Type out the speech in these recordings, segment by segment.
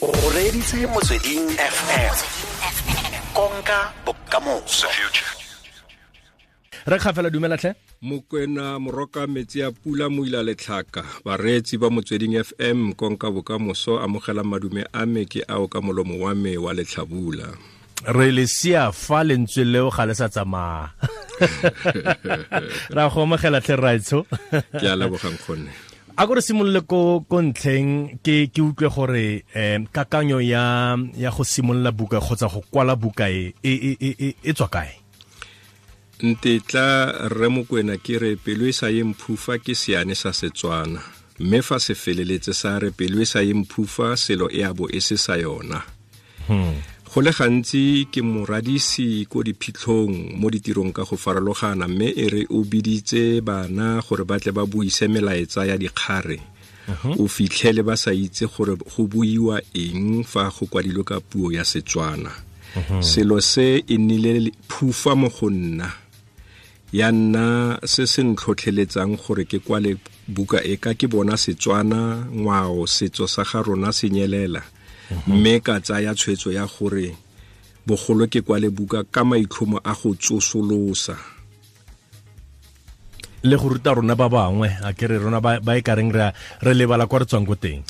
o reditse motsweding fm konka bokamoso. Re kgafela dumelatlhe mokwena moroka metsi a pula mo ila letlhaka bareetsi ba motsweding fm konka bokamoso amogelang madume a me ke ao ka molomo wa me wa letlhabula. Re le sia fa lentswe leo ga le sa tsamaya. Ra go amogela tlhe raitsho ke a lebogang kgonne a go re simolole ko ko ntlheng ke ke utlwe gore um kakanyo ya ya go simolola buka kgotsa go kwala buka e e e e e tswa kae? Ntetla rre mokwena ke re pelo e sa ye mphufa ke seane sa setswana. Mme fa se feleletse sa re pelo e sa ye mphufa selo e abo e se sa yona go le gantsi ke moradisi ko diphitlhong mo ditirong ka go farologana mme e re o biditse bana gore ba tle ba buise melaetsa ya dikgare. O fitlhele ba sa itse gore go buiwa eng fa go kwadilwe ka puo ya setswana. Selo se e nnile phufa mo go nna. Ya nna se se ntlhotlheletsang gore ke kwale buka e ka ke bona setswana ngwao setso sa ga rona se nyelela mme ka tsaya tshwetso ya gore bogolo ke kwale buka ka maitlhomo a go tsosolosa. Le go ruta rona ba bangwe a ke re rona ba e ka reng re re lebala kwa re tswang ko teng.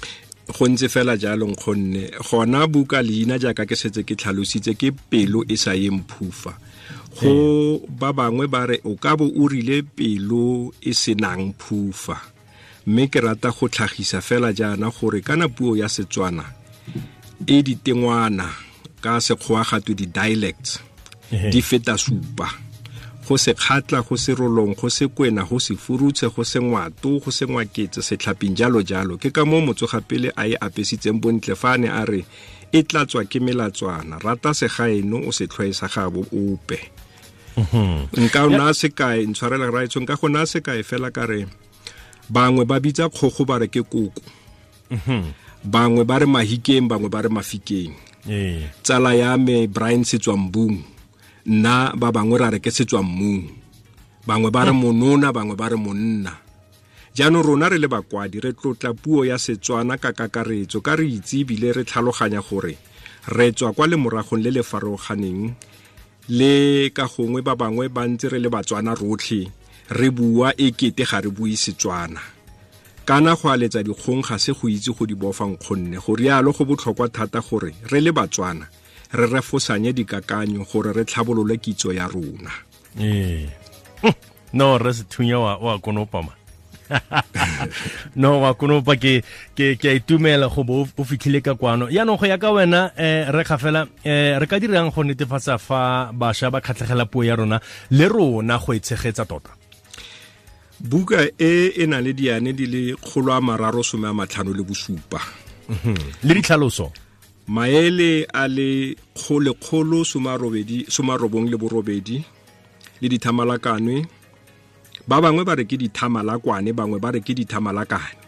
Go ntse fela jalo nkgonne gona buka leina jaaka ke setse ke tlhalositse ke pelo e sa yeng phufa go ba bangwe ba re o ka bo o rile pelo e senang phufa mme ke rata go tlhagisa fela jaana gore kana puo ya setswana e ditengwana ka sekgowa gatwe di-dialects di feta supa. Go se kgatla go se rolong go se kwena go se furutshe go se ngwato go se ngwaketse setlhaping jalo jalo ke ka moo motsogapele a e apesitseng bontle fa a ne a re e tlatswa ke melatswana rata segaeno o se tlhwae sa gabo ope. Nka o naya sekae ntshwarela raetsho nka go naya sekae fela ka re bangwe ba bitsa kgogo ba re ke koko bangwe ba re mahikeng bangwe ba re mafikeng. Ee. Tsala ya me brian setswambung nna ba bangwe ra re ke setswammung bangwe ba re monona bangwe ba re monna. Jaanong rona re le bakwadi re tlotla puo ya setswana ka kakaretso ka re itse ebile re tlhaloganya gore re tswa kwa lemoragong le le farologaneng le ka gongwe ba bangwe ba ntse re le batswana rotlhe re bua e kete ga re bue setswana kana go aletsa dikgong ga se go itse go di bofang kgonne go rialo go botlhokwa thata gore re le batswana re refosanye dikakanyo gore re tlhabolole kitso ya rona. Ee. No re se thunya wa wa konopa ma. No wa konopa ke ke ke a itumela go bo o fitlhile ka kwano. Yaanong go ya ka wena eh re kgafela eh re ka dirang go netefatsa fa bašwa ba kgatlhegela puo ya rona le rona go e tshegetsa tota buka e e na le diane di le kgolo a mararo some a matlhano le bosupa. Le ditlhaloso? Maele a le kgolekgolo some a robong le borobedi le dithamalakanwe. Ba bangwe ba re ke dithamalakwane bangwe ba re ke dithamalakane.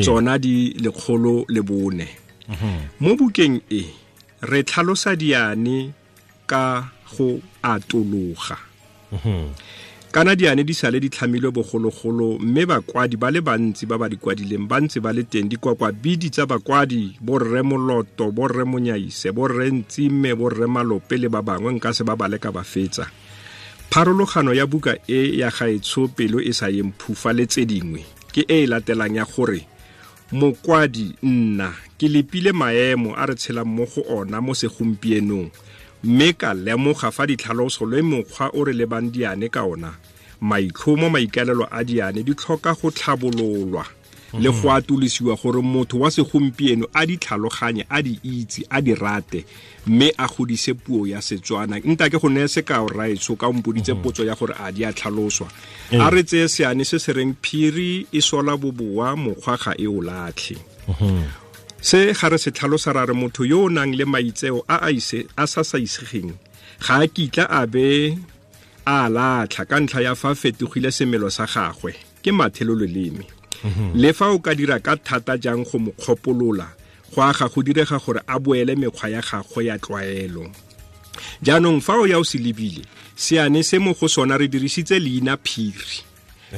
Tsona di lekgolo le bone. Mo bukeng e re tlhalosa diane ka go atologa kana diane di sale di tlhamilwe bogologolo mme bakwadi ba le bantsi ba ba di kwadileng ba ntse ba le teng. Dikwakwa bidi tsa bakwadi borre moloto borre monyaise borre ntsime borre malope le ba bangwe nka se ba bale ka ba fetsa. Pharologano ya buka e ya gaetsho pelo e sa yeng phufa le tse dingwe. Ke e e latelang ya gore mokwadi nna ke lepile maemo a re tshelang mo go ona mo segompienong mme ka lemoga fa ditlhaloso le mokgwa o re lebang diane ka ona maitlhomo maikalelo a diane di tlhoka go tlhabololwa le go atolosiwa gore motho wa segompieno a di tlhaloganye a di itse a di rate mme a godise puo ya setswana. Nta ke go neye sekao raetso ka ompoditse potso ya gore a di a tlhaloswa. A re tseye seane se se reng phiri e sola boboa mokgwa ga e o latlhe se ga re se tlhalosa ra re motho yo o nang le maitseo a a sa sa isegeng ga a kitla a be a latlha ka ntlha ya fa fetogile semelo sa gagwe ke mathelo leleme le fa o ka dira ka thata jang go mo kgopolola go aga go direga gore a boele mekgwa ya gagwe ya tlwaelo. Jaanong fa o ya o se lebile seane se mo go sona re dirisitse leina phiri.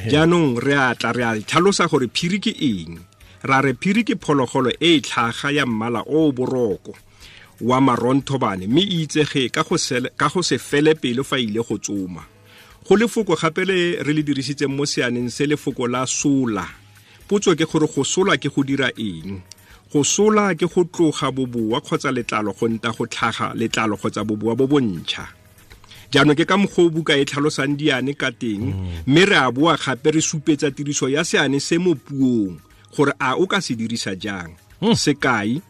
Jaanong re a tla re a tlhalosa gore phiri ke eng ra re phiri ke phologolo e e tlhaga ya mmala o o boroko wa maronthobane mme e itsege ka go se fele pele fa ile go tsoma. Go lefoko gape le re le dirisitseng mo seaneng se lefoko la sola. Potso ke gore go sola ke go dira eng? Go sola ke go tloga boboa kgotsa letlalo go nta go tlhaga letlalo kgotsa boboa bo bontšha. Jaanong ke ka mokgwa o buka e tlhalosang diane ka teng mme re a boa gape re supetsa tiriso ya seane se mo puong gore a o ka se dirisa jang? Sekai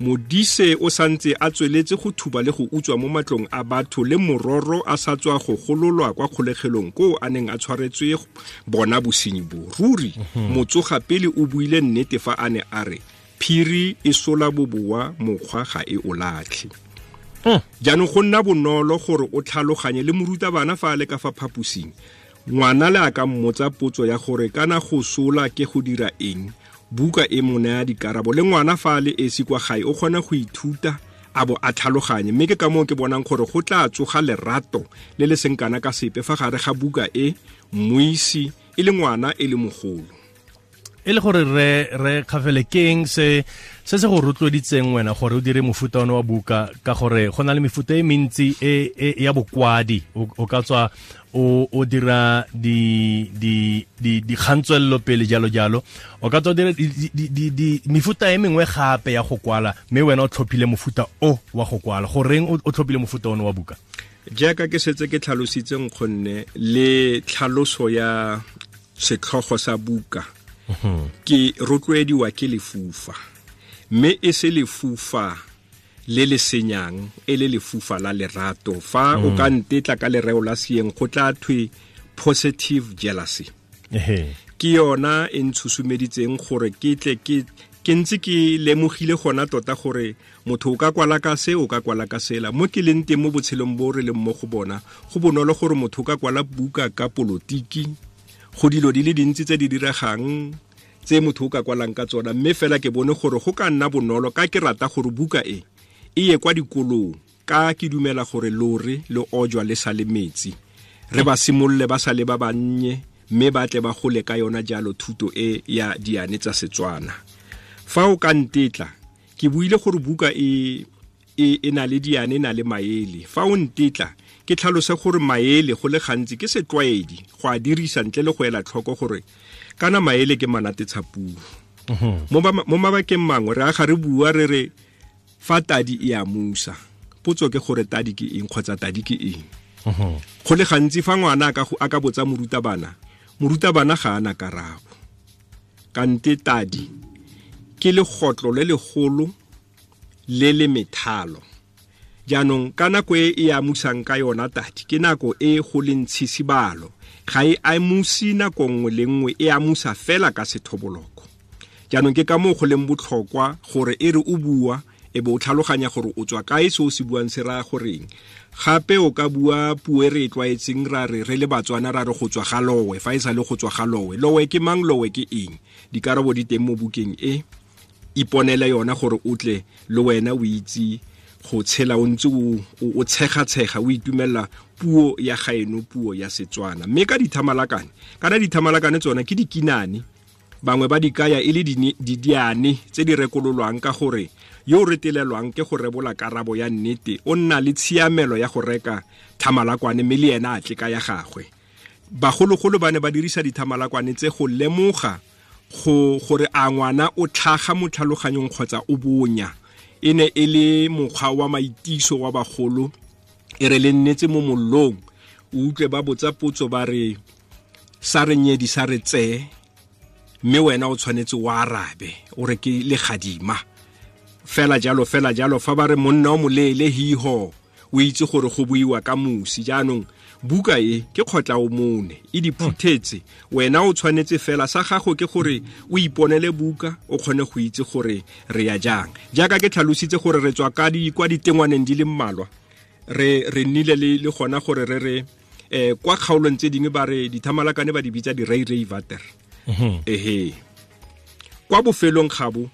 modise o santse a tsweletse go thuba le go utswa mo matlong a batho le mororo a sa tswa go gololwa kwa kgolegelong koo a neng a tshwaretswe bona bosenyi bo. Ruri motsoga pele o buile nnete fa a ne a re phiri e sola boboa mokgwa ga e o latlhe. Jaanong go nna bonolo gore o tlhaloganye le morutabana fa a le ka fa phaposing. Ngwana le a ka mmotsa potso ya gore kana go sola ke go dira eng buka e mo naya dikarabo. Le ngwana fa a le esi kwa gae o kgona go ithuta a bo a tlhaloganye. Mme ke ka moo ke bonang gore go tla tsoga lerato le le seng kana ka sepe fa gare ga buka e mmuisi e le ngwana e le mogolo e le gore re re kgafele keng se se se go rotloeditseng wena gore o dire mofuta one wa buka? Ka gore go na le mefuta e mentsi e, e ya bokwadi. O, ka tswa o, dira di pele jalo jalo. O ka tswa o dira di, di, di, di, di, mefuta e mengwe gape ya go kwala mme wena o tlhophile mofuta o wa go kwala. Goreng o, tlhophile mofuta one wa buka? Jaaka ke setse ke tlhalositseng kgonne le tlhaloso ya setlhogo sa buka ke rotloediwa ke lefufa. Mme e se lefufa le le senyang e le lefufa la lerato. Fa o ka ntetla ka lereo la seeng go tla thwe positive jealousy. Ke yona e ntshusumeditseng gore ke tle ke ke ntse ke lemogile gona tota gore motho o ka kwala ka se o ka kwala ka sela. Mo ke leng teng mo botshelong bo re leng mo go bona go bonolo gore motho o ka kwala buka ka polotiki go dilo di le dintsi tse di diregang tse motho o ka kwalang ka tsona. Mme fela ke bone gore go ka nna bonolo ka ke rata gore buka e e ye kwa dikolong ka ke dumela gore lore le ojwa le sa le metsi. Re ba simolole ba sa le ba bannye mme ba tle ba gole ka yona jalo thuto e ya diane tsa setswana. Fa o ka ntetla ke buile gore buka e e, e na le diane e na le maele. Fa o ntetla ke tlhalose gore maele go le gantsi ke setlwaedi go a dirisa ntle le go ela tlhoko gore kana maele ke manatetsa puo mo ba- mo mabakeng mangwe re aga re bua re re fa tadi e amusa potso ke gore tadi ke eng kgotsa tadi ke eng. Go le gantsi fa ngwana a ka go- a ka botsa morutabana morutabana ga ana karabo. Kante tadi ke legotlo le legolo le le methalo jaanong ka nako e e amusang ka yona tadi ke nako e go leng tshesibalo. Ga e amusi nako nngwe le nngwe e amusa fela ka sethoboloko. Jaanong ke ka moo go leng botlhokwa gore e re o bua e be o tlhaloganya gore o tswa kae se o se buang se raya goreng. Gape o ka bua puo e re e tlwaetseng ra re re le batswana ra re go tswa ga lowe. Fa e sa le go tswa ga lowe lowe ke mang? Lowe ke eng? Dikarabo di teng mo bukeng e iponele yona gore o tle le wena o itse go tshela o ntse o tshegatshega o itumelela puo ya gaeno puo ya setswana. Mme ka dithamalakane kana dithamalakane tsona ke dikinane. Bangwe ba dikaya e le didiane tse di rekololwang ka gore yo o retelelwang ke go rebola karabo ya nnete o nna le tshiamelo ya go reka thamalakwane mme le ena a tle ka ya gagwe. Bagologolo ba ne ba dirisa dithamalakwane tse go lemoga go gore a ngwana o tlhaga mo tlhaloganyong kgotsa o bonya e ne e le mokgwa wa maitiso wa bagolo e re le nnetse mo mollong. O utlwe ba botsa potso ba re sa re nyedi sa re tsee. Mme wena o tshwanetse o arabe o re ke legadima fela jalo fela jalo fa ba re monna o moleele hiho o itse gore go buiwa ka mosi. Jaanong buka e ke kgotla o mone. E diphuthetse. Wena o tshwanetse fela sa gago ke gore o iponele buka o kgone go itse gore re ya jang. Jaaka ke tlhalositse gore re tswa ka di kwa ditengwaneng di le mmalwa re re nnile le le gona gore re re eh kwa kgaolong tse dingwe ba re dithamalakane ba di bitsa di-ray ray vater. Ehe. Kwa bofelong gabo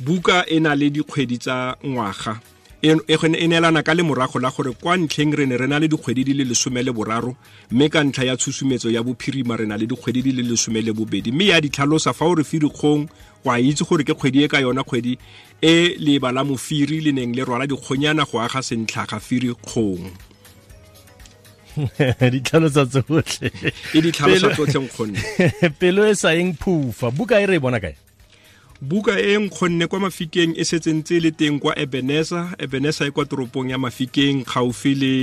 buka e na le dikgwedi tsa ngwaga e e e neelana ka le morago la gore kwa ntlheng re ne re na le dikgwedi di le lesome le boraro mme ka ntlha ya tshusumetso ya bophirima re na le dikgwedi di le lesome le bobedi mme ya ditlhalosa fa o re firikgong go a itse gore ke kgwedi e ka yona kgwedi e leba la mofiri le neng le rwala dikgonyana go aga sentlhaga firi kgong di tlhalosa tsotlhe. E ditlhalosa tsotlhe nkgonne. Pelo e sa eng phufa. Buka e re e bona kae buka e nkgonne kwa mafikeng e setse ntse e le teng kwa ebenesa ebenesa e kwa toropong ya mafikeng gaufi le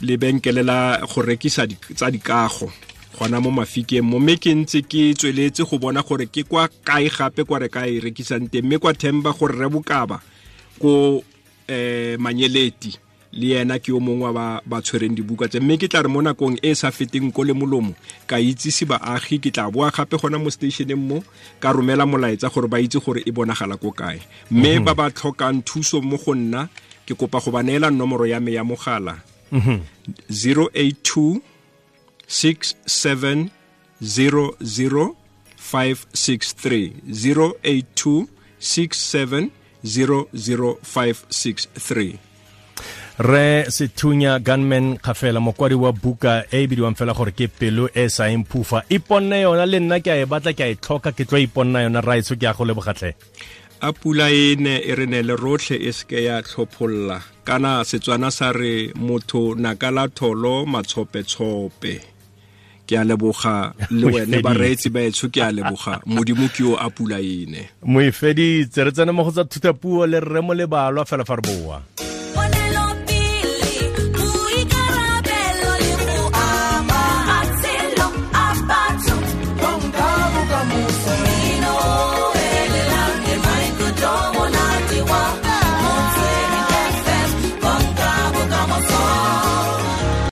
lebenkele la go rekisa tsa dikago gona mo mafikeng. Mo mme ke ntse ke tsweletse go bona gore ke kwa kae gape kwa re ka e rekisang teng. Mme kwa themba gore re bokaba ko um manyeleti le yena ke yo mongwe wa ba tshwereng dibuka tse. Mme ke tla re mo nakong e e sa feteng ko le molomo ka itsise baagi ke tla boa gape gona mo stationeng mo ka romela molaetsa gore ba itse gore e bonagala ko kae. Mme ba ba tlhokang thuso mo go nna ke kopa go ba neela nomoro ya me ya mogala. 082 67 00 563 082 67 00563 re sethunya gunman kgafela mokwadi wa buka e e bidiwang fela gore ke pelo e sa eng phufa. Iponne yona le nna ke a e batla ke a e tlhoka ke tlo iponna yona raitso ke a go lebogatlhe a pula e ne e re ne le rotlhe e seke ya tlhopholola kana setswana sa re motho nakala tholo matshopetshope. Ke a leboga le wene bareetsi baetsho ke a leboga. Modimo ke yo a pula ene moefeditse re tsene mo go tsa thutapuo le rre mo lebalwa fela fa re boa